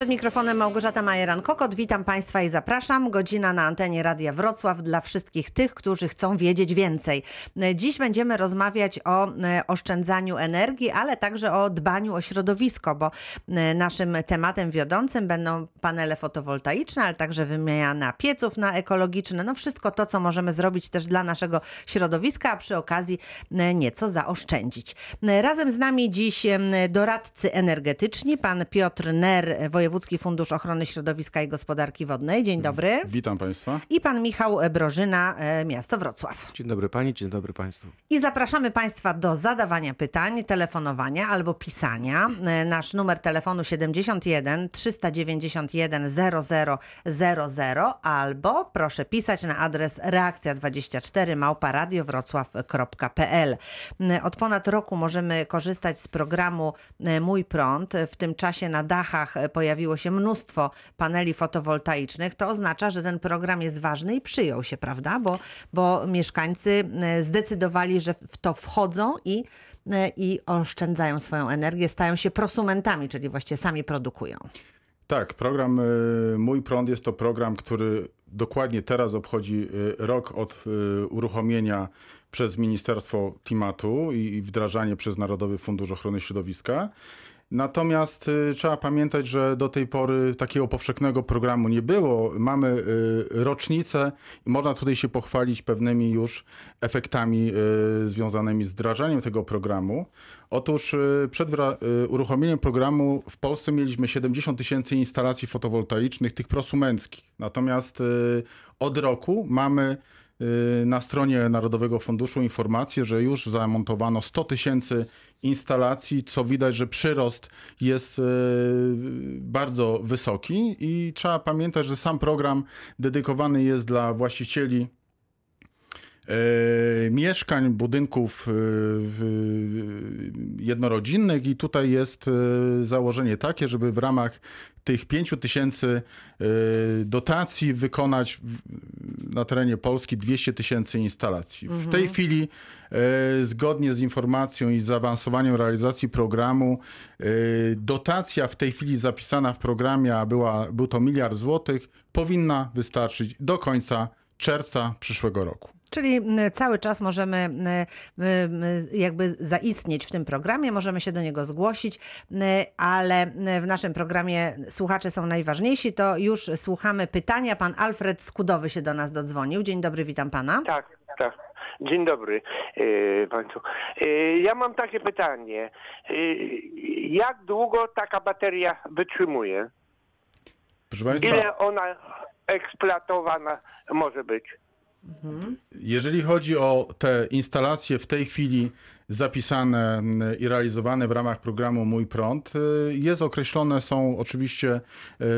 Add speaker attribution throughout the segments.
Speaker 1: Przed mikrofonem Małgorzata Majeran-Kokot. Witam Państwa i zapraszam. Godzina na antenie Radia Wrocław dla wszystkich tych, którzy chcą wiedzieć więcej. Dziś będziemy rozmawiać o e, oszczędzaniu energii, ale także o dbaniu o środowisko, bo e, naszym tematem wiodącym będą panele fotowoltaiczne, ale także wymiana pieców na ekologiczne. No wszystko to, co możemy zrobić też dla naszego środowiska, a przy okazji e, nieco zaoszczędzić. Razem z nami dziś doradcy energetyczni, pan Piotr Ner, Wojewódzki Fundusz Ochrony Środowiska i Gospodarki Wodnej. Dzień dobry.
Speaker 2: Witam Państwa.
Speaker 1: I pan Michał Brożyna, e, miasto Wrocław.
Speaker 3: Dzień dobry Pani, dzień dobry Państwu.
Speaker 1: I zapraszamy Państwa do zadawania pytań, telefonowania albo pisania. E, Nasz numer telefonu 71 391 0000 albo proszę pisać na adres reakcja24 małparadiowrocław.pl. E, Od ponad roku możemy korzystać z programu Mój Prąd. W tym czasie na dachach e, pojawiło się mnóstwo paneli fotowoltaicznych. To oznacza, że ten program jest ważny i przyjął się, prawda? Bo, bo mieszkańcy e, zdecydowali, że w to wchodzą i, e, i oszczędzają swoją energię, stają się prosumentami, czyli właściwie sami produkują.
Speaker 2: Tak, program y, Mój Prąd jest to program, który dokładnie teraz obchodzi rok od uruchomienia przez Ministerstwo Klimatu i wdrażanie przez Narodowy Fundusz Ochrony Środowiska. Natomiast y, trzeba pamiętać, że do tej pory takiego powszechnego programu nie było. Mamy y, rocznicę i można tutaj się pochwalić pewnymi już efektami y, związanymi z wdrażaniem tego programu. Otóż przed uruchomieniem programu w Polsce mieliśmy 70 tysięcy instalacji fotowoltaicznych, tych prosumenckich. Natomiast od roku mamy na stronie Narodowego Funduszu informację, że już zamontowano 100 tysięcy instalacji, co widać, że przyrost jest y, bardzo wysoki i trzeba pamiętać, że sam program dedykowany jest dla właścicieli e, mieszkań, budynków e, jednorodzinnych i tutaj jest e, założenie takie, żeby w ramach tych 5 tysięcy e, dotacji wykonać na terenie Polski 200 tysięcy instalacji. W tej chwili e, zgodnie z informacją i zaawansowaniem realizacji programu e, dotacja w tej chwili zapisana w programie, a była, był to miliard złotych, powinna wystarczyć do końca czerwca przyszłego roku.
Speaker 1: Czyli cały czas możemy jakby zaistnieć w tym programie, możemy się do niego zgłosić, ale w naszym programie słuchacze są najważniejsi, to już słuchamy pytania. Pan Alfred Skudowy się do nas dodzwonił. Dzień dobry, witam pana.
Speaker 4: Tak, tak. Dzień dobry e, Państwu. E, ja mam takie pytanie. E, jak długo taka bateria wytrzymuje?
Speaker 2: Proszę Państwa,
Speaker 4: Ile ona eksploatowana może być?
Speaker 2: Jeżeli chodzi o te instalacje w tej chwili zapisane mm, i realizowane w ramach programu Mój Prąd, y, jest określone są oczywiście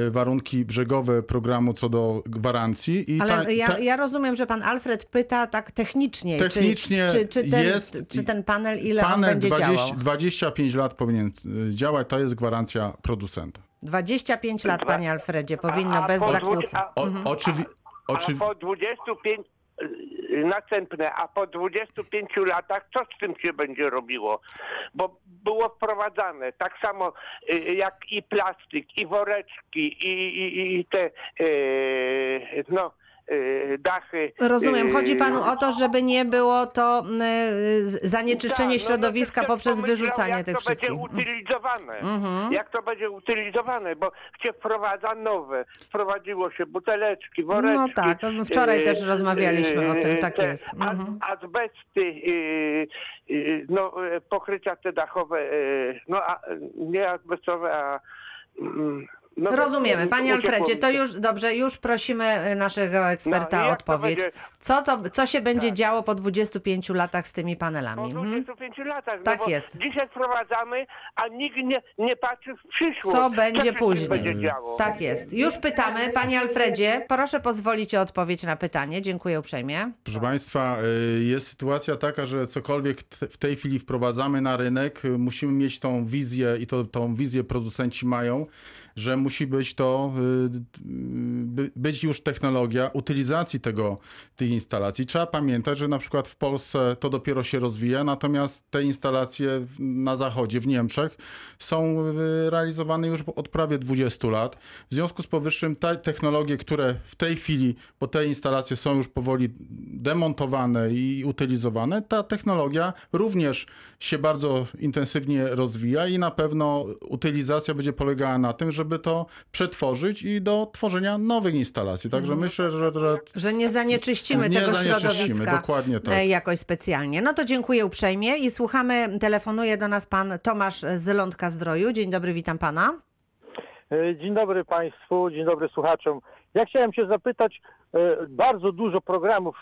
Speaker 2: y, warunki brzegowe programu co do gwarancji. I
Speaker 1: Ale
Speaker 2: ta-
Speaker 1: ja,
Speaker 2: ta-
Speaker 1: ja rozumiem, że pan Alfred pyta tak technicznie.
Speaker 2: Technicznie
Speaker 1: czy, czy, czy, ten,
Speaker 2: jest-
Speaker 1: czy ten panel, ile on
Speaker 2: Panel
Speaker 1: będzie
Speaker 2: 20,
Speaker 1: działał?
Speaker 2: 25 lat powinien y, działać, to jest gwarancja producenta.
Speaker 1: 25 lat, panie Alfredzie, powinno
Speaker 4: A- a
Speaker 1: bez zakłóceń. Mhm.
Speaker 2: oczywi-
Speaker 4: A po 25 y, następne, a po 25 latach co z tym się będzie robiło? Bo było wprowadzane tak samo y, jak i plastyk, i woreczki, i, i, i te y, no, dachy.
Speaker 1: Rozumiem.
Speaker 4: y,
Speaker 1: Chodzi panu o to, żeby nie było to y, z- zanieczyszczenie
Speaker 4: tak, no,
Speaker 1: środowiska
Speaker 4: no
Speaker 1: poprzez wyrzucanie
Speaker 4: jak
Speaker 1: tych
Speaker 4: to
Speaker 1: wszystkich.
Speaker 4: będzie utylizowane.
Speaker 1: Mhm.
Speaker 4: Jak to będzie utylizowane, bo się wprowadza nowe. Wprowadziło się buteleczki, woreczki.
Speaker 1: No tak, wczoraj
Speaker 4: y,
Speaker 1: też rozmawialiśmy o tym, tak
Speaker 4: te
Speaker 1: jest. Mhm.
Speaker 4: Azbesty, y, y, no, y, pokrycia te dachowe, y, no a, nie azbestowe, a... No,
Speaker 1: Rozumiemy. Panie
Speaker 4: uciekło
Speaker 1: Alfredzie, to już dobrze, już prosimy y, naszego eksperta
Speaker 4: No
Speaker 1: o odpowiedź.
Speaker 4: będzie-
Speaker 1: Co, to, co się będzie
Speaker 4: Tak.
Speaker 1: działo po 25 latach z tymi
Speaker 4: Po
Speaker 1: panelami? Mhm.
Speaker 4: 25 latach.
Speaker 1: Tak
Speaker 4: no bo
Speaker 1: jest.
Speaker 4: Dzisiaj wprowadzamy, a nikt nie, nie patrzy w przyszłość.
Speaker 1: Co będzie
Speaker 4: tym
Speaker 1: później?
Speaker 4: Będzie działo.
Speaker 1: Tak jest. Już pytamy. Panie Alfredzie, proszę pozwolić o odpowiedź na pytanie. Dziękuję uprzejmie.
Speaker 2: Proszę Państwa, y, jest sytuacja taka, że cokolwiek w tej chwili wprowadzamy na rynek, y, musimy mieć tą wizję i to, tą wizję producenci mają, że musi być to y, by, być już technologia utylizacji tego, tych instalacji. Trzeba pamiętać, że na przykład w Polsce to dopiero się rozwija, natomiast te instalacje na zachodzie, w Niemczech są y, realizowane już od prawie 20 lat. W związku z powyższym te technologie, które w tej chwili, bo te instalacje są już powoli demontowane i utylizowane, ta technologia również się bardzo intensywnie rozwija i na pewno utylizacja będzie polegała na tym, żeby to przetworzyć i do tworzenia nowych instalacji. Także myślę, że, że
Speaker 1: Że nie zanieczyścimy
Speaker 2: Nie
Speaker 1: tego
Speaker 2: zanieczyścimy,
Speaker 1: środowiska
Speaker 2: dokładnie tak.
Speaker 1: e, jakoś specjalnie. No to dziękuję uprzejmie i słuchamy, telefonuje do nas pan Tomasz z Lądka Zdroju. Dzień dobry, witam pana.
Speaker 3: E, Dzień dobry Państwu, dzień dobry słuchaczom. Ja chciałem się zapytać, e, bardzo dużo programów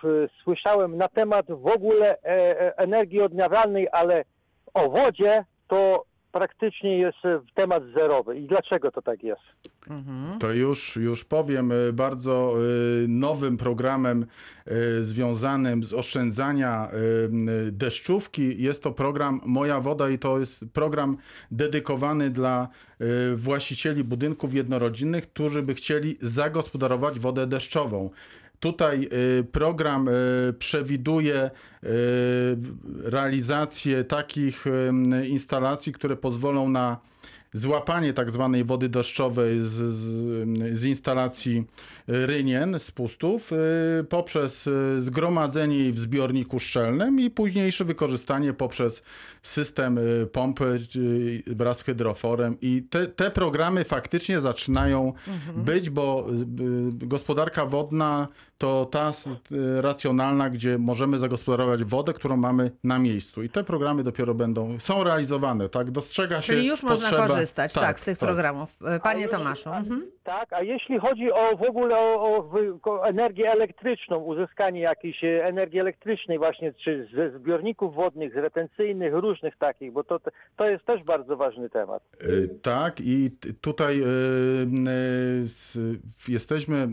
Speaker 3: słyszałem na temat w ogóle energii odnawialnej, ale o wodzie to praktycznie jest e, temat zerowy. I dlaczego to tak jest?
Speaker 2: To już, już powiem, y, bardzo y, nowym programem związanym z oszczędzania deszczówki jest to program Moja Woda i to jest program dedykowany dla właścicieli budynków jednorodzinnych, którzy by chcieli zagospodarować wodę deszczową. Tutaj y, program y, przewiduje y, realizację takich instalacji, które pozwolą na złapanie tak zwanej wody deszczowej z, z, z instalacji rynien, z pustów, poprzez zgromadzenie jej w zbiorniku szczelnym i późniejsze wykorzystanie poprzez system pompy wraz z hydroforem. I te, te programy faktycznie zaczynają być, bo gospodarka wodna to ta y, racjonalna, gdzie możemy zagospodarować wodę, którą mamy na miejscu. I te programy dopiero będą, są realizowane, tak? Dostrzega się
Speaker 1: Czyli już można
Speaker 2: potrzeba-
Speaker 1: korzystać tak, z tych programów. E, Panie
Speaker 3: A-
Speaker 1: Tomaszu.
Speaker 3: a-
Speaker 1: Mhm.
Speaker 3: Tak, a jeśli chodzi o w ogóle o, o ko- energię elektryczną, uzyskanie jakiejś e, energii elektrycznej właśnie, czy ze zbiorników wodnych, z retencyjnych, różnych takich, bo to, to jest też bardzo ważny temat.
Speaker 2: Y, Tak, i tutaj y, y, s- jesteśmy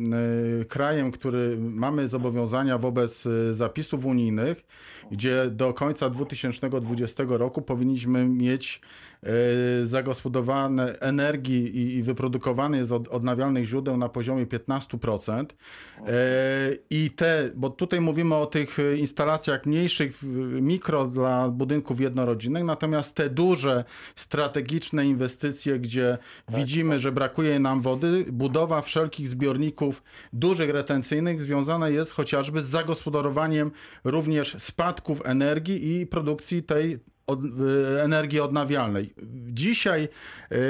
Speaker 2: y, krajem, który mamy zobowiązania wobec y, zapisów unijnych, gdzie do końca 2020 roku powinniśmy mieć zagospodarowane energii i, i wyprodukowane z od, odnawialnych źródeł na poziomie 15%. Y, I te, bo tutaj mówimy o tych instalacjach mniejszych, mikro dla budynków jednorodzinnych, natomiast te duże, strategiczne inwestycje, gdzie widzimy, że brakuje nam wody, budowa wszelkich zbiorników dużych retencyjnych związana jest chociażby z zagospodarowaniem również spadków energii i produkcji tej od, y, energii odnawialnej. Dzisiaj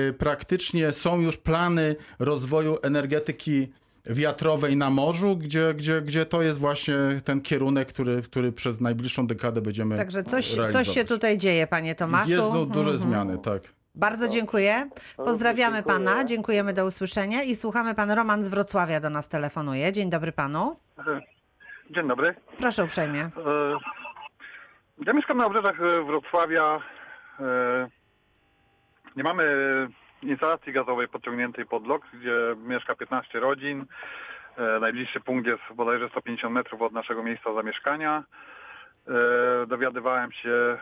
Speaker 2: y, praktycznie są już plany rozwoju energetyki wiatrowej na morzu, gdzie, gdzie, gdzie to jest właśnie ten kierunek, który, który przez najbliższą dekadę będziemy
Speaker 1: Także coś, coś się tutaj dzieje, panie Tomaszu.
Speaker 2: Jest du- duże
Speaker 1: Mhm.
Speaker 2: zmiany, tak.
Speaker 1: Bardzo dziękuję. Pozdrawiamy
Speaker 3: dziękuję.
Speaker 1: pana, dziękujemy do usłyszenia i słuchamy pan Roman z Wrocławia do nas telefonuje. Dzień dobry panu.
Speaker 5: Dzień dobry.
Speaker 1: Proszę uprzejmie.
Speaker 5: E, Ja mieszkam na obrzeżach e, Wrocławia. E, Nie mamy instalacji gazowej podciągniętej pod blok, gdzie mieszka 15 rodzin. E, Najbliższy punkt jest bodajże 150 metrów od naszego miejsca zamieszkania. E, Dowiadywałem się e,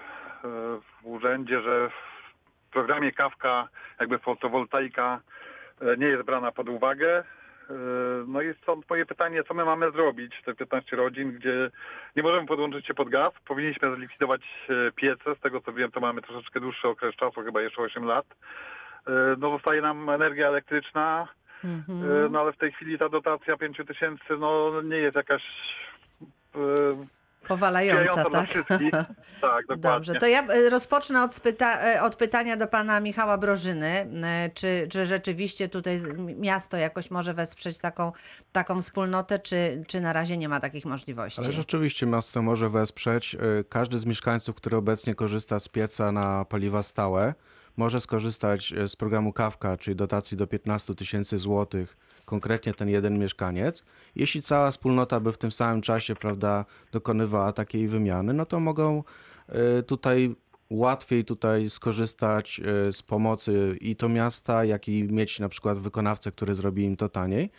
Speaker 5: w urzędzie, że w programie Kawka jakby fotowoltaika e, nie jest brana pod uwagę. E, No i stąd moje pytanie, co my mamy zrobić, te 15 rodzin, gdzie nie możemy podłączyć się pod gaz. Powinniśmy zlikwidować e, piece. Z tego co wiem, to mamy troszeczkę dłuższy okres czasu, chyba jeszcze 8 lat. E, No zostaje nam energia elektryczna,
Speaker 1: Mhm.
Speaker 5: no ale w tej chwili ta dotacja 5 tysięcy no nie jest jakaś
Speaker 1: Powalająca, tak?
Speaker 5: Tak, dokładnie.
Speaker 1: Dobrze, to ja e, rozpocznę od, spyta- e, od pytania do pana Michała Brożyny. E, Czy, czy rzeczywiście tutaj miasto jakoś może wesprzeć taką, taką wspólnotę, czy, czy na razie nie ma takich możliwości?
Speaker 6: Ale rzeczywiście miasto może wesprzeć. Każdy z mieszkańców, który obecnie korzysta z pieca na paliwa stałe, może skorzystać z programu Kawka, czyli dotacji do 15 tysięcy złotych, konkretnie ten jeden mieszkaniec. Jeśli cała wspólnota by w tym samym czasie, prawda, dokonywała takiej wymiany, no to mogą y, tutaj łatwiej tutaj skorzystać e, z pomocy i to miasta, jak i mieć na przykład wykonawcę, który zrobi im to taniej.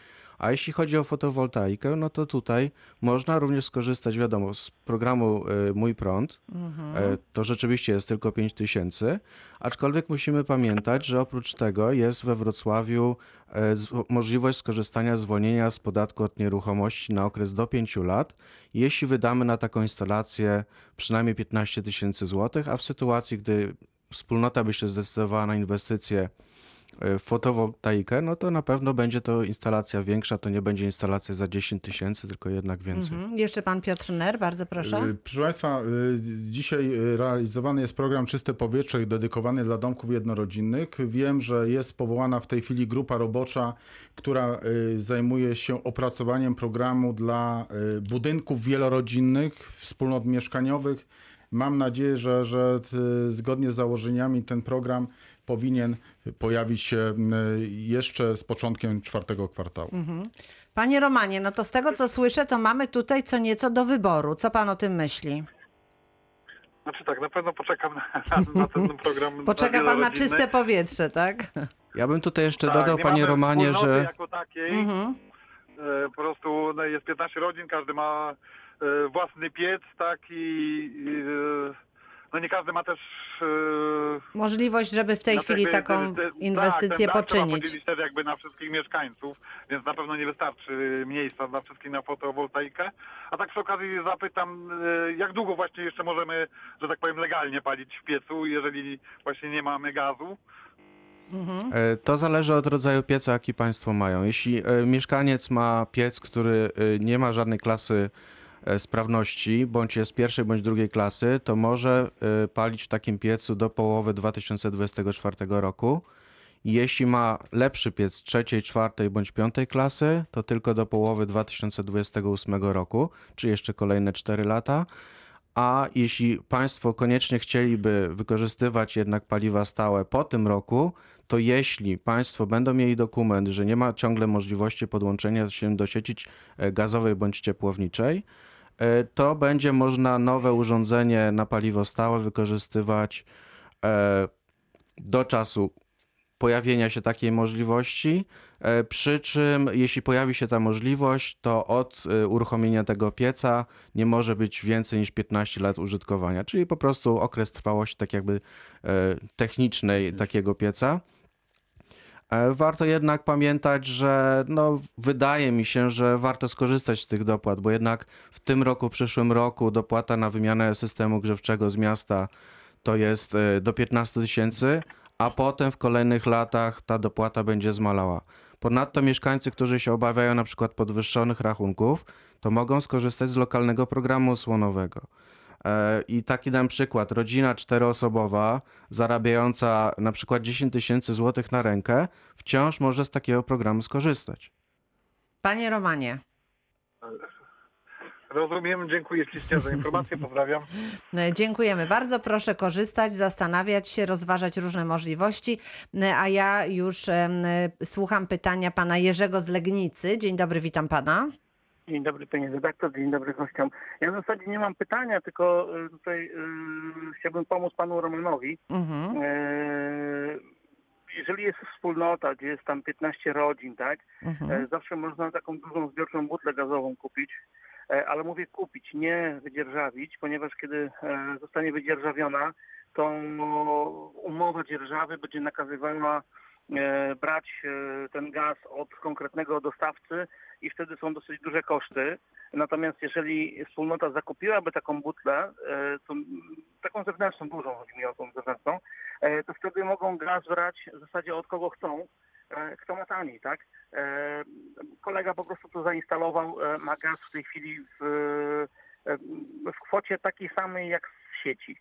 Speaker 6: A jeśli chodzi o fotowoltaikę, no to tutaj można również skorzystać, wiadomo, z programu e, Mój Prąd. E, To rzeczywiście jest tylko 5 tysięcy, aczkolwiek musimy pamiętać, że oprócz tego jest we Wrocławiu z- możliwość skorzystania z zwolnienia z podatku od nieruchomości na okres do 5 lat, jeśli wydamy na taką instalację przynajmniej 15 tysięcy złotych, a w sytuacji, gdy wspólnota by się zdecydowała na inwestycję e, w fotowoltaikę, no to na pewno będzie to instalacja większa, to nie będzie instalacja za 10 tysięcy, tylko jednak więcej.
Speaker 1: Mhm. Jeszcze pan Piotr Ner, bardzo proszę.
Speaker 2: Y, Proszę Państwa, y, dzisiaj realizowany jest program Czyste Powietrze dedykowany dla domków jednorodzinnych. Wiem, że jest powołana w tej chwili grupa robocza, która zajmuje się opracowaniem programu dla budynków wielorodzinnych, wspólnot mieszkaniowych. Mam nadzieję, że, że zgodnie z założeniami ten program powinien pojawić się jeszcze z początkiem czwartego kwartału.
Speaker 1: Panie Romanie, no to z tego co słyszę, to mamy tutaj co nieco do wyboru. Co pan o tym myśli?
Speaker 5: Znaczy tak, na pewno poczekam na, na ten program.
Speaker 1: Poczeka pan na czyste powietrze, tak?
Speaker 6: Ja bym tutaj jeszcze
Speaker 5: Tak,
Speaker 6: dodał,
Speaker 5: nie
Speaker 6: panie Romanie, że
Speaker 5: jako takiej.
Speaker 1: Mhm.
Speaker 5: E, po prostu no, jest 15 rodzin, każdy ma e, własny piec, tak i, i e, no nie każdy ma też e,
Speaker 1: Możliwość, żeby w tej chwili
Speaker 5: jakby
Speaker 1: taką
Speaker 5: te- te-
Speaker 1: inwestycję
Speaker 5: tak, trzeba
Speaker 1: poczynić.
Speaker 5: podzielić też jakby na wszystkich mieszkańców, więc na pewno nie wystarczy miejsca dla wszystkich na fotowoltaikę. A tak przy okazji zapytam, e, jak długo właśnie jeszcze możemy, że tak powiem, legalnie palić w piecu, jeżeli właśnie nie mamy gazu?
Speaker 1: Mhm.
Speaker 6: E, To zależy od rodzaju pieca, jaki Państwo mają. Jeśli mieszkaniec ma piec, który nie ma żadnej klasy sprawności, bądź jest pierwszej bądź drugiej klasy, to może e, palić w takim piecu do połowy 2024 roku. Jeśli ma lepszy piec trzeciej, czwartej bądź piątej klasy, to tylko do połowy 2028 roku, czy jeszcze kolejne 4 lata. A jeśli Państwo koniecznie chcieliby wykorzystywać jednak paliwa stałe po tym roku, to jeśli Państwo będą mieli dokument, że nie ma ciągle możliwości podłączenia się do sieci e, gazowej bądź ciepłowniczej, e, to będzie można nowe urządzenie na paliwo stałe wykorzystywać e, do czasu pojawienia się takiej możliwości. E, Przy czym, jeśli pojawi się ta możliwość, to od e, uruchomienia tego pieca nie może być więcej niż 15 lat użytkowania, czyli po prostu okres trwałości tak jakby e, technicznej takiego pieca. E, Warto jednak pamiętać, że no, wydaje mi się, że warto skorzystać z tych dopłat, bo jednak w tym roku, przyszłym roku dopłata na wymianę systemu grzewczego z miasta to jest e, do 15 tysięcy, a potem w kolejnych latach ta dopłata będzie zmalała. Ponadto mieszkańcy, którzy się obawiają na przykład podwyższonych rachunków, to mogą skorzystać z lokalnego programu osłonowego. E, I taki dam przykład. Rodzina czteroosobowa zarabiająca na przykład 10 tysięcy złotych na rękę wciąż może z takiego programu skorzystać.
Speaker 1: Panie Romanie,
Speaker 5: Rozumiem, dziękuję ślicznie za informację, pozdrawiam.
Speaker 1: e, dziękujemy bardzo. Proszę korzystać, zastanawiać się, rozważać różne możliwości. E, A ja już słucham pytania pana Jerzego z Legnicy. Dzień dobry, witam pana.
Speaker 7: Dzień dobry panie redaktor, dzień dobry gościom. Ja w zasadzie nie mam pytania, tylko y, tutaj y, chciałbym pomóc panu Romanowi.
Speaker 1: Mhm.
Speaker 7: E, Jeżeli jest wspólnota, gdzie jest tam 15 rodzin, tak,
Speaker 1: Mhm.
Speaker 7: e, zawsze można taką dużą zbiorczą butlę gazową kupić, e, ale mówię kupić, nie wydzierżawić, ponieważ kiedy zostanie wydzierżawiona, to umowa dzierżawy będzie nakazywała brać ten gaz od konkretnego dostawcy i wtedy są dosyć duże koszty. Natomiast jeżeli wspólnota zakupiłaby taką butlę, e, taką zewnętrzną, dużą, chodzi mi o tą zewnętrzną, e, to wtedy mogą gaz brać w zasadzie od kogo chcą, e, kto ma taniej, tak? Kolega po prostu to zainstalował, ma gaz w tej chwili w, w kwocie takiej samej jak z sieci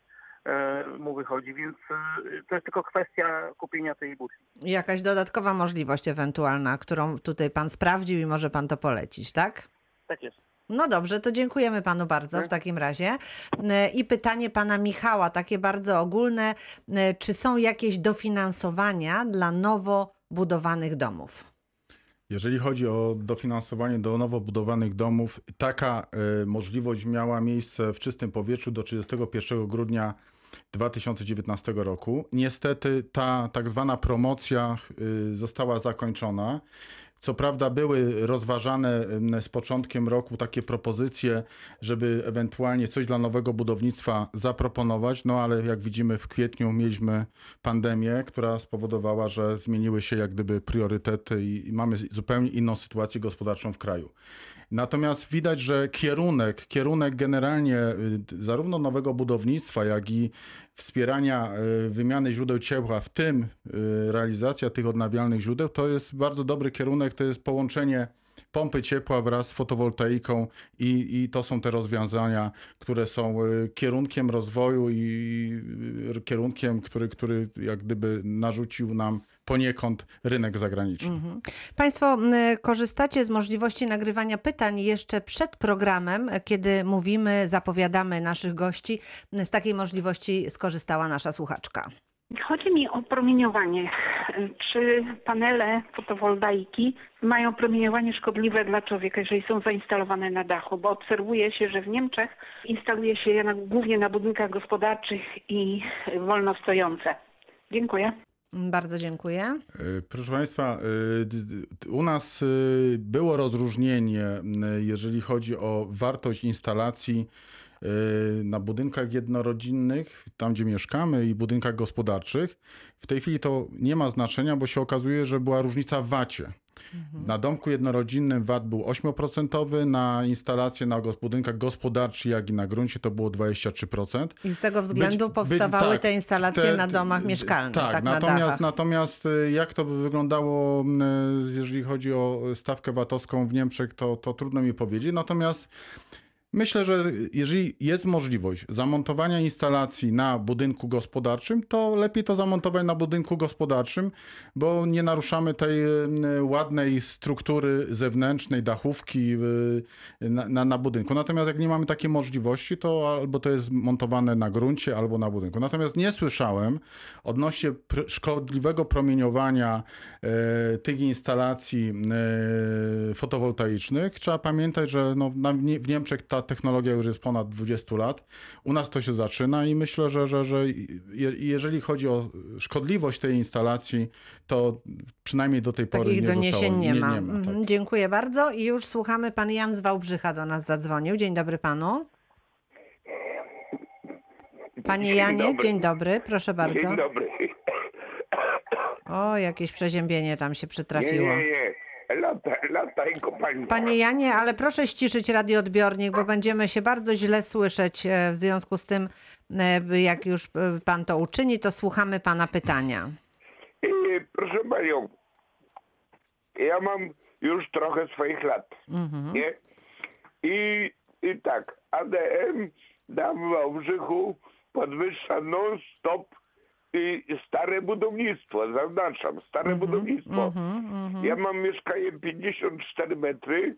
Speaker 7: mu wychodzi, więc e, to jest tylko kwestia kupienia tej butli.
Speaker 1: Jakaś dodatkowa możliwość ewentualna, którą tutaj pan sprawdził i może pan to polecić, tak?
Speaker 7: Tak jest.
Speaker 1: No dobrze, to dziękujemy panu bardzo w takim razie. E, I pytanie pana Michała, takie bardzo ogólne. E, Czy są jakieś dofinansowania dla nowo budowanych domów?
Speaker 2: Jeżeli chodzi o dofinansowanie do nowo budowanych domów, taka e, możliwość miała miejsce w czystym powietrzu do 31 grudnia 2019 roku. Niestety ta tak zwana promocja y, została zakończona. Co prawda były rozważane z początkiem roku takie propozycje, żeby ewentualnie coś dla nowego budownictwa zaproponować, no ale jak widzimy w kwietniu mieliśmy pandemię, która spowodowała, że zmieniły się jak gdyby priorytety i, i mamy zupełnie inną sytuację gospodarczą w kraju. Natomiast widać, że kierunek, kierunek generalnie y, zarówno nowego budownictwa, jak i wspierania y, wymiany źródeł ciepła, w tym y, realizacja tych odnawialnych źródeł, to jest bardzo dobry kierunek, to jest połączenie pompy ciepła wraz z fotowoltaiką i, i to są te rozwiązania, które są y, kierunkiem rozwoju i kierunkiem, który, który jak gdyby narzucił nam poniekąd rynek zagraniczny.
Speaker 1: Państwo m, korzystacie z możliwości nagrywania pytań jeszcze przed programem, kiedy mówimy, zapowiadamy naszych gości. Z takiej możliwości skorzystała nasza słuchaczka.
Speaker 8: Chodzi mi o promieniowanie. Czy panele fotowoltaiki mają promieniowanie szkodliwe dla człowieka, jeżeli są zainstalowane na dachu? Bo obserwuje się, że w Niemczech instaluje się je na, głównie na budynkach gospodarczych i wolno stojące. Dziękuję.
Speaker 1: Bardzo dziękuję.
Speaker 2: Y, Proszę Państwa, d- u nas y, było rozróżnienie, jeżeli chodzi o wartość instalacji na budynkach jednorodzinnych, tam gdzie mieszkamy, i budynkach gospodarczych. W tej chwili to nie ma znaczenia, bo się okazuje, że była różnica w VAT-cie. Na domku jednorodzinnym VAT był 8%, na instalacje na budynkach gospodarczych, jak i na gruncie to było 23%.
Speaker 1: I z tego względu
Speaker 2: Być-
Speaker 1: powstawały
Speaker 2: być- tak,
Speaker 1: te instalacje
Speaker 2: te-
Speaker 1: na domach mieszkalnych,
Speaker 2: Tak,
Speaker 1: tak, na
Speaker 2: natomiast,
Speaker 1: dachach.
Speaker 2: natomiast y, jak to by wyglądało, m, jeżeli chodzi o stawkę VAT-owską w Niemczech, to, to trudno mi powiedzieć. Natomiast myślę, że jeżeli jest możliwość zamontowania instalacji na budynku gospodarczym, to lepiej to zamontować na budynku gospodarczym, bo nie naruszamy tej ładnej struktury zewnętrznej, dachówki y, na, na, na budynku. Natomiast jak nie mamy takiej możliwości, to albo to jest montowane na gruncie, albo na budynku. Natomiast nie słyszałem odnośnie szkodliwego promieniowania e, tych instalacji e, fotowoltaicznych. Trzeba pamiętać, że no, w Niemczech ta technologia już jest ponad 20 lat. U nas to się zaczyna i myślę, że, że, że je, jeżeli chodzi o szkodliwość tej instalacji, to przynajmniej do tej pory
Speaker 1: Takich
Speaker 2: nie
Speaker 1: doniesień
Speaker 2: zostało.
Speaker 1: nie, ma.
Speaker 2: tak.
Speaker 1: Mhm, Dziękuję bardzo. I już słuchamy. Pan Jan z Wałbrzycha do nas zadzwonił. Dzień dobry panu. Panie
Speaker 4: Dzień
Speaker 1: Janie,
Speaker 4: dobry.
Speaker 1: dzień dobry. Proszę bardzo.
Speaker 4: Dzień dobry.
Speaker 1: O, jakieś przeziębienie tam się
Speaker 4: Nie,
Speaker 1: przytrafiło.
Speaker 4: nie, nie. Lata, lata i kopalnia.
Speaker 1: Panie Janie, ale proszę ściszyć radioodbiornik, bo będziemy się bardzo źle słyszeć e, w związku z tym, e, jak już e, pan to uczyni, to słuchamy pana pytania.
Speaker 4: Proszę panią, ja mam już trochę swoich lat, nie? I, I tak, ADM tam w Wałbrzychu podwyższa non-stop stare budownictwo, zaznaczam, stare budownictwo. Ja mam mieszkanie 54 metry,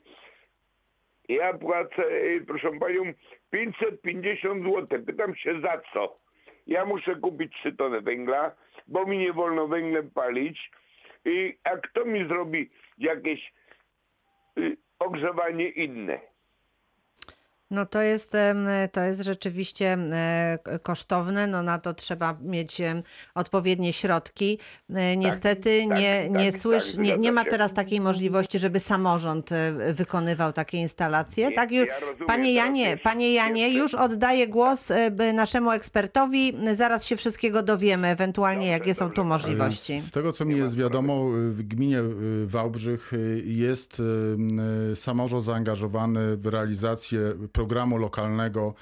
Speaker 4: ja płacę, e, proszę panią, 550 zł. Pytam się za co? Ja muszę kupić 3 tony węgla, bo mi nie wolno węglem palić. I, a kto mi zrobi jakieś y, ogrzewanie inne?
Speaker 1: No to jest, to jest rzeczywiście kosztowne, no na to trzeba mieć odpowiednie środki. E, Niestety
Speaker 4: tak,
Speaker 1: nie,
Speaker 4: tak,
Speaker 1: nie,
Speaker 4: tak,
Speaker 1: słysz, nie, nie ma teraz takiej możliwości, żeby samorząd e, wykonywał takie instalacje.
Speaker 4: Nie,
Speaker 1: tak, już,
Speaker 4: ja rozumiem,
Speaker 1: panie Janie, panie Janie,
Speaker 4: jest-
Speaker 1: już oddaję głos e, naszemu ekspertowi. Zaraz się wszystkiego dowiemy, ewentualnie jakie są tu możliwości.
Speaker 2: Z tego, co mi jest wiadomo, w gminie Wałbrzych jest samorząd zaangażowany w realizację programu lokalnego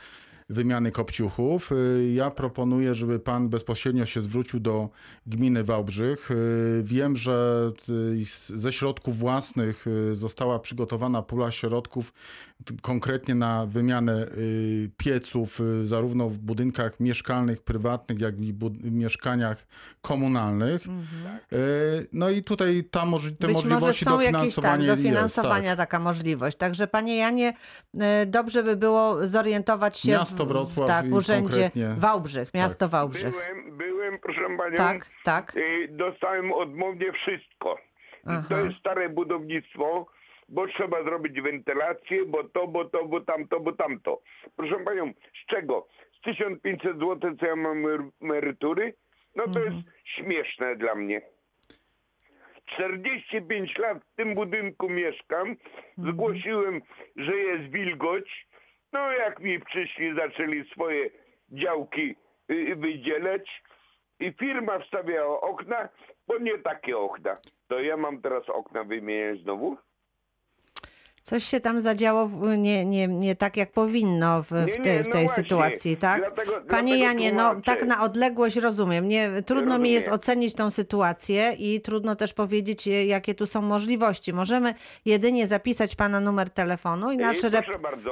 Speaker 2: wymiany kopciuchów. Y, Ja proponuję, żeby pan bezpośrednio się zwrócił do gminy Wałbrzych. Y, Wiem, że y, ze środków własnych została przygotowana pula środków konkretnie na wymianę y, pieców, y, zarówno w budynkach mieszkalnych, prywatnych, jak i w mieszkaniach komunalnych. Y, No i tutaj ta moż- te
Speaker 1: Mhm. Być może
Speaker 2: możliwości
Speaker 1: są jakieś tak,
Speaker 2: dofinansowania
Speaker 1: dofinansowania
Speaker 2: jest. Tak.
Speaker 1: taka możliwość. Także panie Janie, dobrze by było zorientować się
Speaker 2: Miasto
Speaker 1: w,
Speaker 2: Wrocław
Speaker 1: tak,
Speaker 2: i
Speaker 1: w urzędzie Wałbrzych, miasto Wałbrzych.
Speaker 4: Byłem, byłem, proszę panią.
Speaker 1: Tak, tak.
Speaker 4: Dostałem odmownie wszystko. I
Speaker 1: Aha.
Speaker 4: To jest stare budownictwo, bo trzeba zrobić wentylację, bo to, bo to, bo tamto, bo tamto. Proszę panią, z czego? Z
Speaker 9: 1500 zł, co ja mam emer- emerytury, no to jest śmieszne dla mnie. 45 lat w tym budynku mieszkam. Zgłosiłem, że jest wilgoć. No jak mi przyszli, zaczęli swoje działki y, wydzielać i firma wstawiała okna, bo nie takie okna. To ja mam teraz okna wymieniać znowu?
Speaker 1: Coś się tam zadziało w, nie, nie, nie tak, jak powinno w, w,
Speaker 9: nie,
Speaker 1: w
Speaker 9: no
Speaker 1: tej
Speaker 9: właśnie.
Speaker 1: sytuacji, tak?
Speaker 9: Dlatego-
Speaker 1: Panie
Speaker 9: dlatego
Speaker 1: Janie, no tak na odległość rozumiem. Nie, trudno mi jest
Speaker 9: Rozumiem.
Speaker 1: ocenić tą sytuację i trudno też powiedzieć, jakie tu są możliwości. Możemy jedynie zapisać pana numer telefonu i nasz, rep,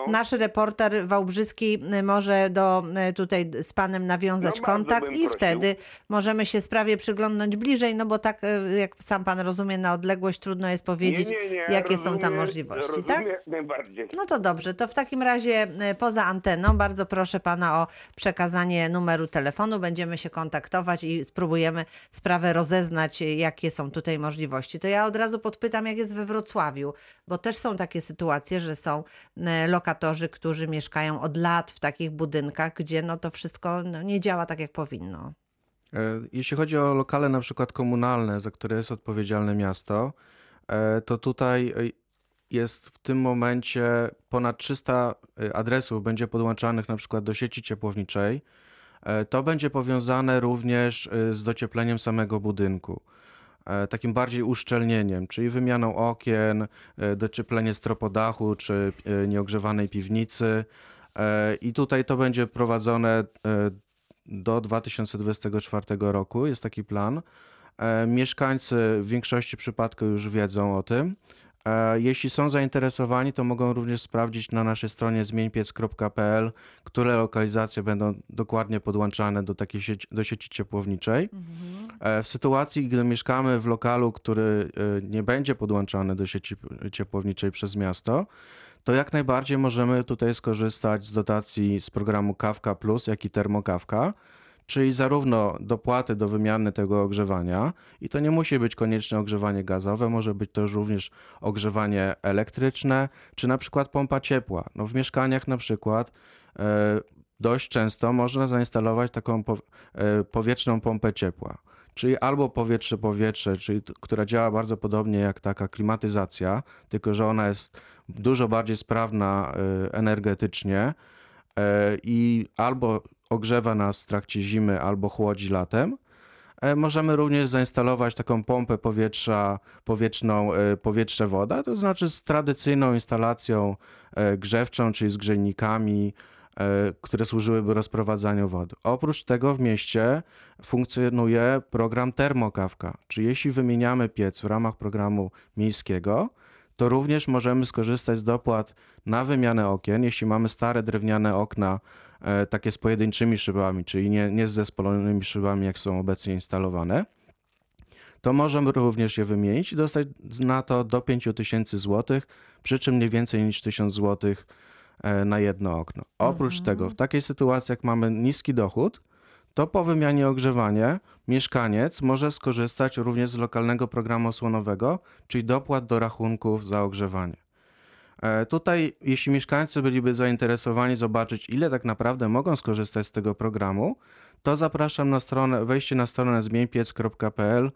Speaker 1: nasz reporter wałbrzyski y, może do, y, tutaj z panem nawiązać
Speaker 9: No
Speaker 1: kontakt i
Speaker 9: prosił.
Speaker 1: wtedy możemy się sprawie przyglądnąć bliżej, no bo tak y, jak sam pan rozumie, na odległość trudno jest powiedzieć,
Speaker 9: nie, nie, nie,
Speaker 1: jakie są tam
Speaker 9: rozumiem-
Speaker 1: możliwości, tak?
Speaker 9: najbardziej.
Speaker 1: No to dobrze, to w takim razie e, poza anteną bardzo proszę pana o przekazanie numeru telefonu. Będziemy się kontaktować i spróbujemy sprawę rozeznać, e, jakie są tutaj możliwości. To ja od razu podpytam, jak jest we Wrocławiu, bo też są takie sytuacje, że są e, lokatorzy, którzy mieszkają od lat w takich budynkach, gdzie no to wszystko no, nie działa tak, jak powinno.
Speaker 6: Jeśli chodzi o lokale na przykład komunalne, za które jest odpowiedzialne miasto, to tutaj jest w tym momencie ponad 300 adresów będzie podłączanych na przykład do sieci ciepłowniczej. E, To będzie powiązane również e, z dociepleniem samego budynku. E, Takim bardziej uszczelnieniem, czyli wymianą okien, e, docieplenie stropodachu czy nieogrzewanej piwnicy. I tutaj to będzie prowadzone do 2024 roku, jest taki plan. Mieszkańcy w większości przypadków już wiedzą o tym. E, Jeśli są zainteresowani, to mogą również sprawdzić na naszej stronie zmieńpiec.pl, które lokalizacje będą dokładnie podłączane do takiej sieci, do sieci ciepłowniczej. E, W sytuacji, gdy mieszkamy w lokalu, który e, nie będzie podłączany do sieci ciepłowniczej przez miasto, to jak najbardziej możemy tutaj skorzystać z dotacji z programu Kawka Plus, jak i Termokawka, czyli zarówno dopłaty do wymiany tego ogrzewania i to nie musi być koniecznie ogrzewanie gazowe, może być to również ogrzewanie elektryczne, czy na przykład pompa ciepła. No w mieszkaniach na przykład e, dość często można zainstalować taką e, powietrzną pompę ciepła. Czyli albo powietrze-powietrze, czyli która działa bardzo podobnie jak taka klimatyzacja, tylko że ona jest dużo bardziej sprawna e, energetycznie i albo ogrzewa nas w trakcie zimy, albo chłodzi latem. E, Możemy również zainstalować taką pompę powietrza, powietrzną, e, powietrze-woda, to znaczy z tradycyjną instalacją e, grzewczą, czyli z grzejnikami, które służyłyby rozprowadzaniu wody. Oprócz tego w mieście funkcjonuje program Termokawka, czyli jeśli wymieniamy piec w ramach programu miejskiego, to również możemy skorzystać z dopłat na wymianę okien, jeśli mamy stare drewniane okna, takie z pojedynczymi szybami, czyli nie, nie z zespolonymi szybami, jak są obecnie instalowane, to możemy również je wymienić i dostać na to do 5000 zł, przy czym nie więcej niż 1000 zł e, na jedno okno. Oprócz tego, w takiej sytuacji, jak mamy niski dochód, to po wymianie ogrzewania mieszkaniec może skorzystać również z lokalnego programu osłonowego, czyli dopłat do rachunków za ogrzewanie. E, Tutaj, jeśli mieszkańcy byliby zainteresowani zobaczyć, ile tak naprawdę mogą skorzystać z tego programu, to zapraszam na stronę, wejście na stronę zmieńpiec.pl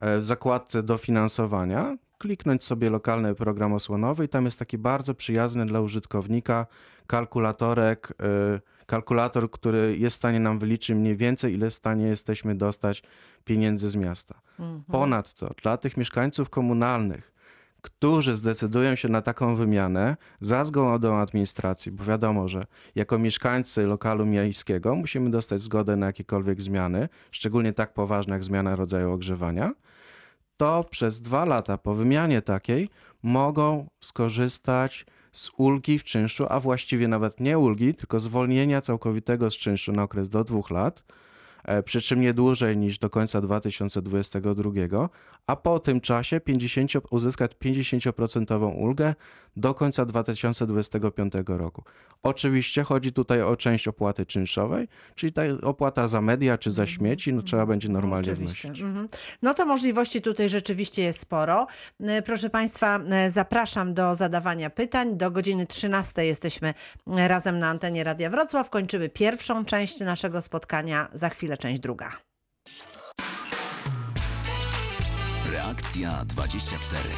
Speaker 6: e, w zakładce dofinansowania, kliknąć sobie lokalny program osłonowy i tam jest taki bardzo przyjazny dla użytkownika kalkulatorek, e, kalkulator, który jest w stanie nam wyliczyć mniej więcej, ile w stanie jesteśmy dostać pieniędzy z miasta. Ponadto dla tych mieszkańców komunalnych, którzy zdecydują się na taką wymianę za zgodą administracji, bo wiadomo, że jako mieszkańcy lokalu miejskiego musimy dostać zgodę na jakiekolwiek zmiany, szczególnie tak poważne jak zmiana rodzaju ogrzewania, to przez dwa lata po wymianie takiej mogą skorzystać z ulgi w czynszu, a właściwie nawet nie ulgi, tylko zwolnienia całkowitego z czynszu na okres do dwóch lat, przy czym nie dłużej niż do końca 2022, a po tym czasie 50, uzyskać 50% ulgę do końca 2025 roku. Oczywiście chodzi tutaj o część opłaty czynszowej, czyli ta opłata za media czy za śmieci, no trzeba będzie normalnie
Speaker 1: Oczywiście.
Speaker 6: wnosić.
Speaker 1: Mhm. No to możliwości tutaj rzeczywiście jest sporo. E, Proszę Państwa, e, zapraszam do zadawania pytań. Do godziny 13 jesteśmy e, razem na antenie Radia Wrocław. Kończymy pierwszą część naszego spotkania. Za chwilę część druga.
Speaker 10: Reakcja 24.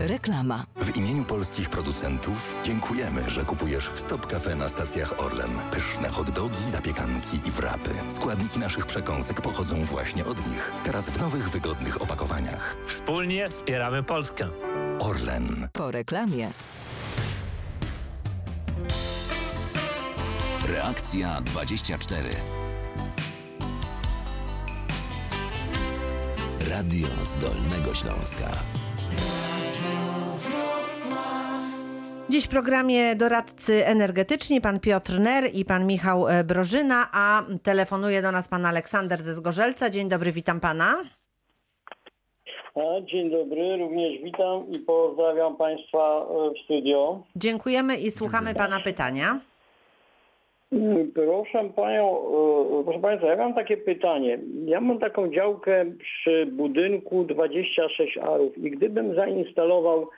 Speaker 11: Reklama.
Speaker 10: W imieniu polskich producentów dziękujemy, że kupujesz w Stop Cafe na stacjach Orlen. Pyszne hot dogi, zapiekanki i wrapy. Składniki naszych przekąsek pochodzą właśnie od nich. Teraz w nowych, wygodnych opakowaniach.
Speaker 12: Wspólnie wspieramy Polskę.
Speaker 10: Orlen.
Speaker 11: Po reklamie.
Speaker 10: Reakcja 24. Radio z Dolnego Śląska.
Speaker 1: Dziś w programie doradcy energetyczni pan Piotr Ner i pan Michał e, Brożyna, a telefonuje do nas pan Aleksander ze Zgorzelca. Dzień dobry, witam pana.
Speaker 13: A, Dzień dobry, również witam i pozdrawiam Państwa e, w studio.
Speaker 1: Dziękujemy i słuchamy pana pytania.
Speaker 13: Proszę Panią, e, proszę Państwa, ja mam takie pytanie. Ja mam taką działkę przy budynku 26 arów i gdybym zainstalował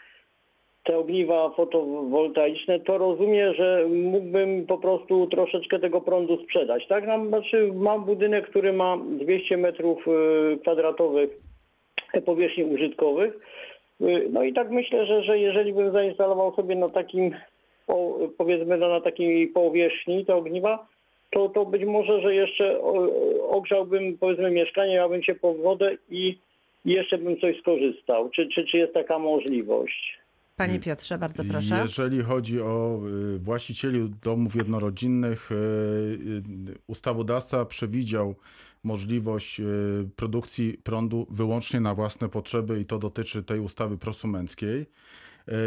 Speaker 13: te ogniwa fotowoltaiczne, to rozumiem, że mógłbym po prostu troszeczkę tego prądu sprzedać, tak? Mam, znaczy, mam budynek, który ma 200 metrów e, kwadratowych powierzchni użytkowych. No i tak myślę, że, że jeżeli bym zainstalował sobie na takim, po, powiedzmy no, na takiej powierzchni te ogniwa, to, to być może, że jeszcze ogrzałbym powiedzmy mieszkanie, miałbym się po wodę i jeszcze bym coś skorzystał. Czy, czy, czy jest taka możliwość?
Speaker 1: Panie Piotrze, bardzo proszę.
Speaker 2: Jeżeli chodzi o y, właścicieli domów jednorodzinnych, y, y, ustawodawca przewidział możliwość produkcji prądu wyłącznie na własne potrzeby i to dotyczy tej ustawy prosumenckiej.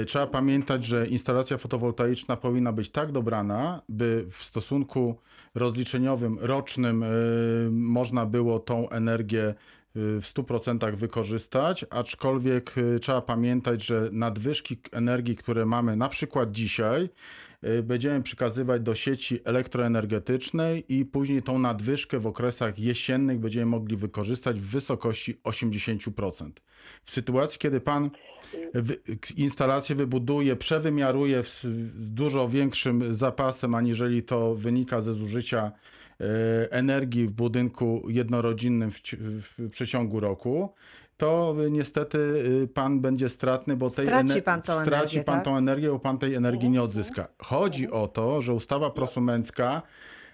Speaker 2: Y, Trzeba pamiętać, że instalacja fotowoltaiczna powinna być tak dobrana, by w stosunku rozliczeniowym rocznym y, można było tą energię y, w 100% wykorzystać, aczkolwiek trzeba pamiętać, że nadwyżki energii, które mamy na przykład dzisiaj, będziemy przekazywać do sieci elektroenergetycznej i później tą nadwyżkę w okresach jesiennych będziemy mogli wykorzystać w wysokości 80%. W sytuacji, kiedy pan instalację wybuduje, przewymiaruje z dużo większym zapasem, aniżeli to wynika ze zużycia e, energii w budynku jednorodzinnym w, w przeciągu roku, to y, niestety y, pan będzie stratny, bo tej
Speaker 1: Straci pan tą
Speaker 2: straci
Speaker 1: energię,
Speaker 2: pan
Speaker 1: tak?
Speaker 2: tą energię, bo pan tej energii nie odzyska. Chodzi o to, że ustawa prosumencka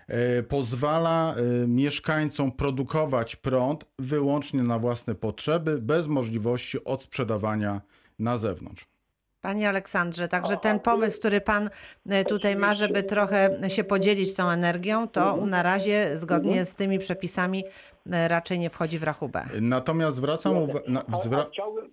Speaker 2: e, pozwala e, mieszkańcom produkować prąd wyłącznie na własne potrzeby, bez możliwości odsprzedawania na zewnątrz.
Speaker 1: Panie Aleksandrze, także ten pomysł, który pan e, tutaj ma, żeby trochę się podzielić tą energią, to na razie zgodnie z tymi przepisami raczej nie wchodzi w rachubę.
Speaker 2: Natomiast zwracam uwagę.
Speaker 13: A,
Speaker 2: Zwra-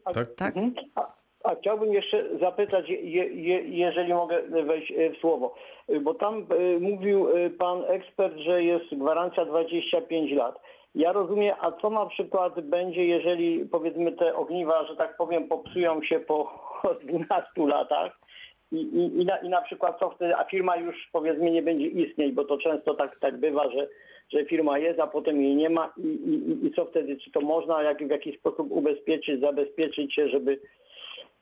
Speaker 13: a,
Speaker 2: tak?
Speaker 1: Tak?
Speaker 13: Mhm. a, a chciałbym jeszcze zapytać, je, je, jeżeli mogę wejść e, w słowo, E, bo tam e, mówił e, pan ekspert, że jest gwarancja 25 lat. Ja rozumiem, a co na przykład będzie, jeżeli powiedzmy te ogniwa, że tak powiem, popsują się po 12 latach i, i, i, na, i na przykład co wtedy, a firma już powiedzmy nie będzie istnieć, bo to często tak, tak bywa, że, że firma jest, a potem jej nie ma i, i, i co wtedy, czy to można jak, w jakiś sposób ubezpieczyć, zabezpieczyć się, żeby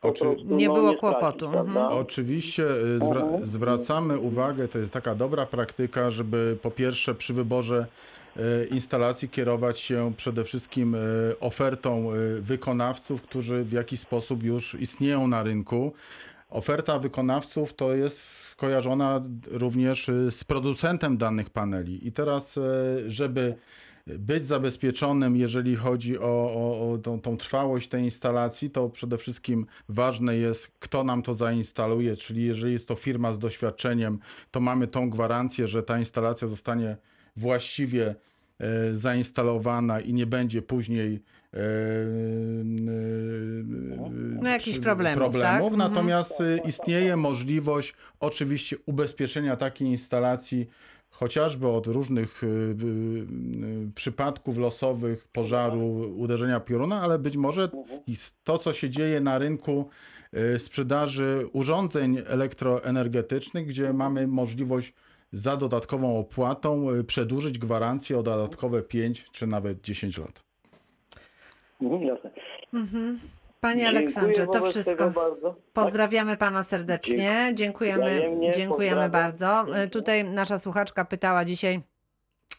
Speaker 13: po
Speaker 2: Oczy-
Speaker 13: prostu,
Speaker 1: Nie
Speaker 13: no,
Speaker 1: było
Speaker 13: stracić,
Speaker 1: kłopotu, mhm.
Speaker 13: prawda?
Speaker 2: Oczywiście y, zwra-
Speaker 13: Mhm.
Speaker 2: zwracamy uwagę, to jest taka dobra praktyka, żeby po pierwsze przy wyborze y, instalacji kierować się przede wszystkim y, ofertą wykonawców, którzy w jakiś sposób już istnieją na rynku. Oferta wykonawców to jest skojarzona również y, z producentem danych paneli. I teraz, y, żeby być zabezpieczonym, jeżeli chodzi o, o, o tą, tą trwałość tej instalacji, to przede wszystkim ważne jest, kto nam to zainstaluje, czyli jeżeli jest to firma z doświadczeniem, to mamy tą gwarancję, że ta instalacja zostanie właściwie e, zainstalowana i nie będzie później e,
Speaker 1: No, jakichś problemów,
Speaker 2: problemów.
Speaker 1: tak? Mhm.
Speaker 2: Natomiast y, istnieje możliwość oczywiście ubezpieczenia takiej instalacji chociażby od różnych y, y, y, przypadków losowych, pożaru, uderzenia pioruna, ale być może s- to, co się dzieje na rynku y, sprzedaży urządzeń elektroenergetycznych, gdzie mamy możliwość za dodatkową opłatą y, przedłużyć gwarancję o dodatkowe 5 czy nawet 10 lat.
Speaker 13: Mhm, jasne.
Speaker 1: Mhm. Panie
Speaker 13: Dziękuję
Speaker 1: Aleksandrze, to wszystko.
Speaker 13: Tak.
Speaker 1: Pozdrawiamy pana serdecznie. Dziękujemy, dziękujemy bardzo. E, Tutaj nasza słuchaczka pytała dzisiaj.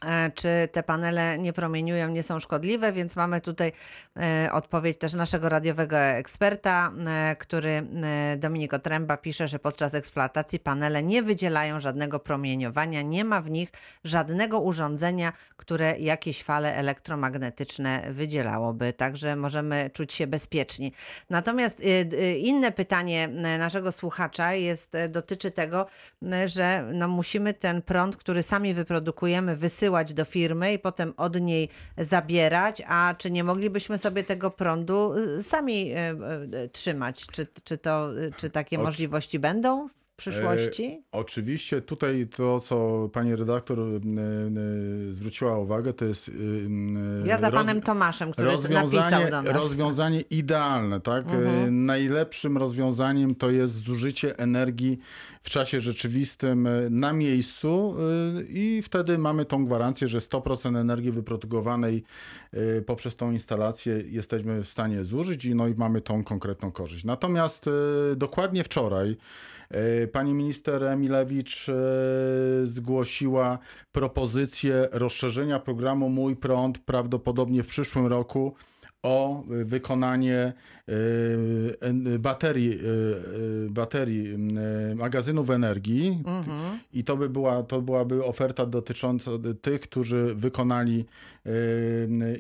Speaker 1: E, Czy te panele nie promieniują, nie są szkodliwe, więc mamy tutaj e, odpowiedź też naszego radiowego eksperta, e, który Dominik Otręba pisze, że podczas eksploatacji panele nie wydzielają żadnego promieniowania, nie ma w nich żadnego urządzenia, które jakieś fale elektromagnetyczne wydzielałoby, także możemy czuć się bezpieczni. Natomiast inne pytanie naszego słuchacza jest, dotyczy tego, że no musimy ten prąd, który sami wyprodukujemy, wysyłać do firmy i potem od niej zabierać, a czy nie moglibyśmy sobie tego prądu y, sami y, y, trzymać? Czy, czy, to, czy takie możliwości będą przyszłości?
Speaker 2: E, oczywiście tutaj to, co pani redaktor y, y, zwróciła uwagę, to jest.
Speaker 1: Ja za
Speaker 2: roz-
Speaker 1: panem Tomaszem, który napisał
Speaker 2: rozwiązanie,
Speaker 1: do nas.
Speaker 2: rozwiązanie idealne, tak?
Speaker 1: Mhm.
Speaker 2: Y, Najlepszym rozwiązaniem to jest zużycie energii w czasie rzeczywistym y, na miejscu y, i wtedy mamy tą gwarancję, że 100% energii wyprodukowanej poprzez tą instalację jesteśmy w stanie zużyć i no i mamy tą konkretną korzyść. Natomiast dokładnie wczoraj pani minister Emilewicz y, zgłosiła propozycję rozszerzenia programu Mój Prąd prawdopodobnie w przyszłym roku o wykonanie en- baterii, baterii magazynów energii.
Speaker 1: Mhm.
Speaker 2: I to, by była, to byłaby oferta dotycząca tych, którzy wykonali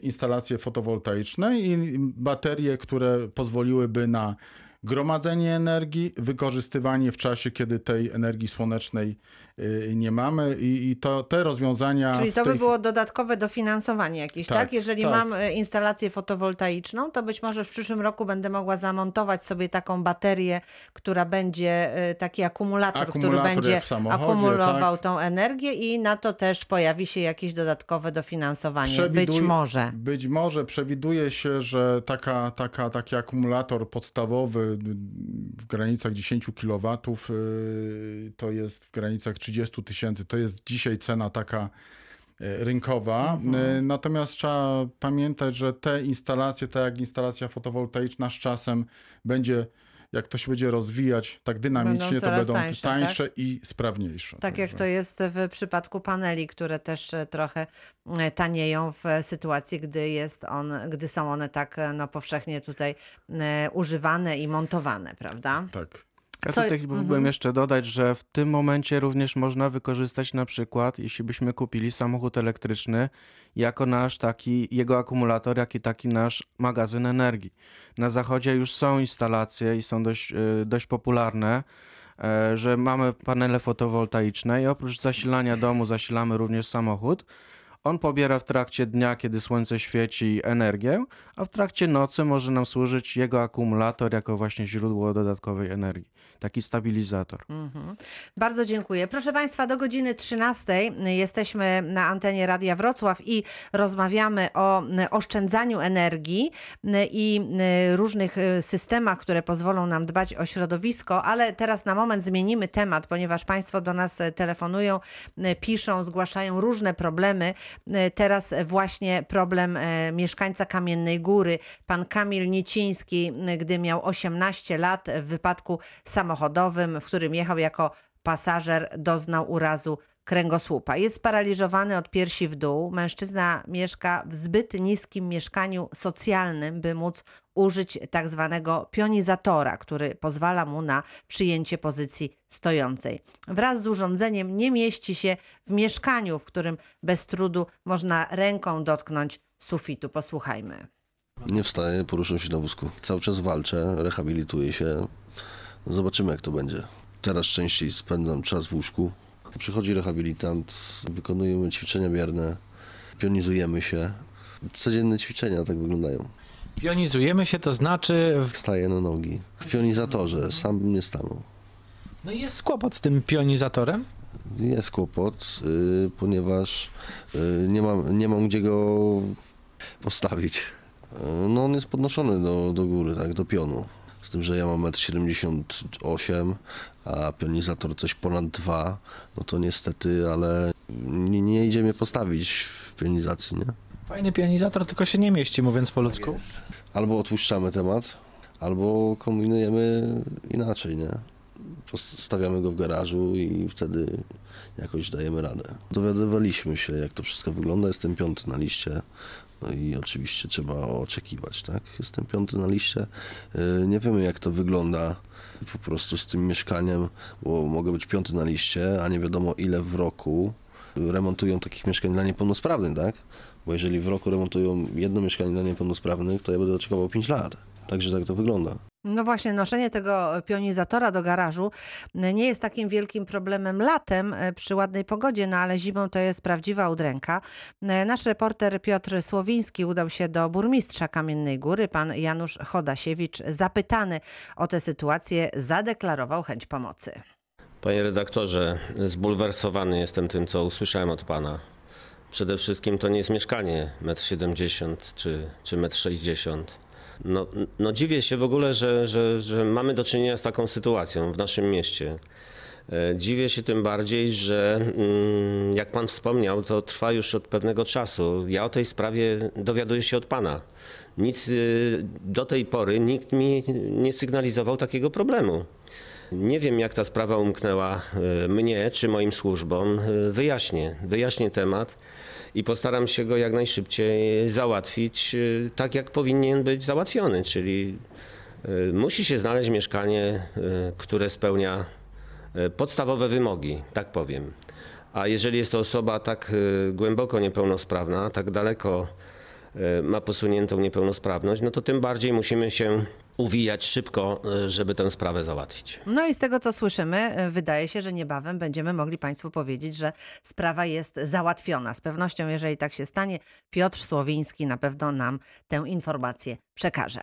Speaker 2: instalacje fotowoltaiczne i baterie, które pozwoliłyby na gromadzenie energii, wykorzystywanie w czasie, kiedy tej energii słonecznej y, nie mamy i, i to, te rozwiązania...
Speaker 1: Czyli to by
Speaker 2: tej-
Speaker 1: było dodatkowe dofinansowanie jakieś, tak?
Speaker 2: Tak,
Speaker 1: Jeżeli
Speaker 2: tak.
Speaker 1: mam e, instalację fotowoltaiczną, to być może w przyszłym roku będę mogła zamontować sobie taką baterię, która będzie e, taki akumulator,
Speaker 2: Akumulator
Speaker 1: który będzie akumulował
Speaker 2: tak.
Speaker 1: tą energię i na to też pojawi się jakieś dodatkowe dofinansowanie. Być
Speaker 2: Przewiduj-
Speaker 1: może.
Speaker 2: Być może przewiduje się, że taka, taka, taki akumulator podstawowy y, w granicach 10 kW y, to jest w granicach 30 tysięcy. To jest dzisiaj cena taka y, rynkowa. Y, Natomiast trzeba pamiętać, że te instalacje, tak jak instalacja fotowoltaiczna z czasem będzie, jak to się będzie rozwijać tak dynamicznie, to będą
Speaker 1: tańsze, tak?
Speaker 2: tańsze i sprawniejsze.
Speaker 1: Tak jak to jest w przypadku paneli, które też e, trochę e, tanieją w e, sytuacji, gdy, jest on, gdy są one tak no, powszechnie tutaj używane i montowane, prawda?
Speaker 2: Tak.
Speaker 6: Ja
Speaker 1: Co-
Speaker 6: tutaj
Speaker 1: Mhm.
Speaker 6: mógłbym jeszcze dodać, że w tym momencie również można wykorzystać na przykład, jeśli byśmy kupili samochód elektryczny, jako nasz taki, jego akumulator, jak i taki nasz magazyn energii. Na zachodzie już są instalacje i są dość, y, dość popularne, e, że mamy panele fotowoltaiczne i oprócz zasilania domu zasilamy również samochód. On pobiera w trakcie dnia, kiedy słońce świeci, energię, a w trakcie nocy może nam służyć jego akumulator jako właśnie źródło dodatkowej energii. Taki stabilizator.
Speaker 1: Mhm. Bardzo dziękuję. Proszę Państwa, do godziny 13 jesteśmy na antenie Radia Wrocław i rozmawiamy o oszczędzaniu energii i różnych systemach, które pozwolą nam dbać o środowisko, ale teraz na moment zmienimy temat, ponieważ Państwo do nas telefonują, piszą, zgłaszają różne problemy. M, Teraz właśnie problem e, mieszkańca Kamiennej Góry, pan Kamil Niciński, m, gdy miał 18 lat w wypadku samochodowym, w którym jechał jako pasażer, doznał urazu kręgosłupa. Jest sparaliżowany od piersi w dół. Mężczyzna mieszka w zbyt niskim mieszkaniu socjalnym, by móc użyć tak zwanego pionizatora, który pozwala mu na przyjęcie pozycji stojącej. Wraz z urządzeniem nie mieści się w mieszkaniu, w którym bez trudu można ręką dotknąć sufitu. Posłuchajmy.
Speaker 11: Nie wstaję, poruszam się na wózku. Cały czas walczę, rehabilituję się. Zobaczymy, jak to będzie. Teraz częściej spędzam czas w łóżku. Przychodzi rehabilitant, wykonujemy ćwiczenia mierne, pionizujemy się. Codzienne ćwiczenia tak wyglądają.
Speaker 14: Pionizujemy się, to znaczy...
Speaker 11: Staję na nogi. W pionizatorze, sam bym nie stanął.
Speaker 14: No i jest kłopot z tym pionizatorem?
Speaker 11: Jest kłopot, y, ponieważ y, nie mam, nie mam gdzie go postawić. Y, No on jest podnoszony do, do góry, tak, do pionu. Z tym, że ja mam 1,78 m, a pionizator coś ponad 2, no to niestety, ale nie, nie idzie mnie postawić w pionizacji, nie?
Speaker 14: Fajny pianizator, tylko się nie mieści, mówiąc po ludzku.
Speaker 11: Albo odpuszczamy temat, albo kombinujemy inaczej, nie? Stawiamy go w garażu i wtedy jakoś dajemy radę. Dowiadywaliśmy się, jak to wszystko wygląda. Jestem piąty na liście. No i oczywiście trzeba oczekiwać, tak? Jestem piąty na liście. Yy, Nie wiemy, jak to wygląda po prostu z tym mieszkaniem, bo mogę być piąty na liście, a nie wiadomo ile w roku remontują takich mieszkań dla niepełnosprawnych, tak? Bo jeżeli w roku remontują jedno mieszkanie dla niepełnosprawnych, to ja będę oczekiwał 5 lat. Także tak to wygląda.
Speaker 1: No właśnie, noszenie tego pionizatora do garażu e, nie jest takim wielkim problemem latem e, przy ładnej pogodzie, no ale zimą to jest prawdziwa udręka. E, Nasz reporter Piotr Słowiński udał się do burmistrza Kamiennej Góry. Pan Janusz Chodasiewicz, zapytany o tę sytuację, zadeklarował chęć pomocy.
Speaker 15: Panie redaktorze, zbulwersowany jestem tym, co usłyszałem od pana. Przede wszystkim to nie jest mieszkanie 1,70 m czy, czy 1,60 m. No, no dziwię się w ogóle, że, że, że mamy do czynienia z taką sytuacją w naszym mieście. E, Dziwię się tym bardziej, że mm, jak pan wspomniał, to trwa już od pewnego czasu. Ja o tej sprawie dowiaduję się od pana. Nic y, do tej pory nikt mi nie sygnalizował takiego problemu. Nie wiem, jak ta sprawa umknęła e, mnie czy moim służbom. E, Wyjaśnię, wyjaśnię temat i postaram się go jak najszybciej załatwić e, tak, jak powinien być załatwiony, czyli musi się znaleźć mieszkanie, które spełnia podstawowe wymogi, tak powiem. A jeżeli jest to osoba tak głęboko niepełnosprawna, tak daleko ma posuniętą niepełnosprawność, no to tym bardziej musimy się uwijać szybko, e, żeby tę sprawę załatwić.
Speaker 1: No i z tego, co słyszymy, e, wydaje się, że niebawem będziemy mogli Państwu powiedzieć, że sprawa jest załatwiona. Z pewnością, jeżeli tak się stanie, Piotr Słowiński na pewno nam tę informację przekaże.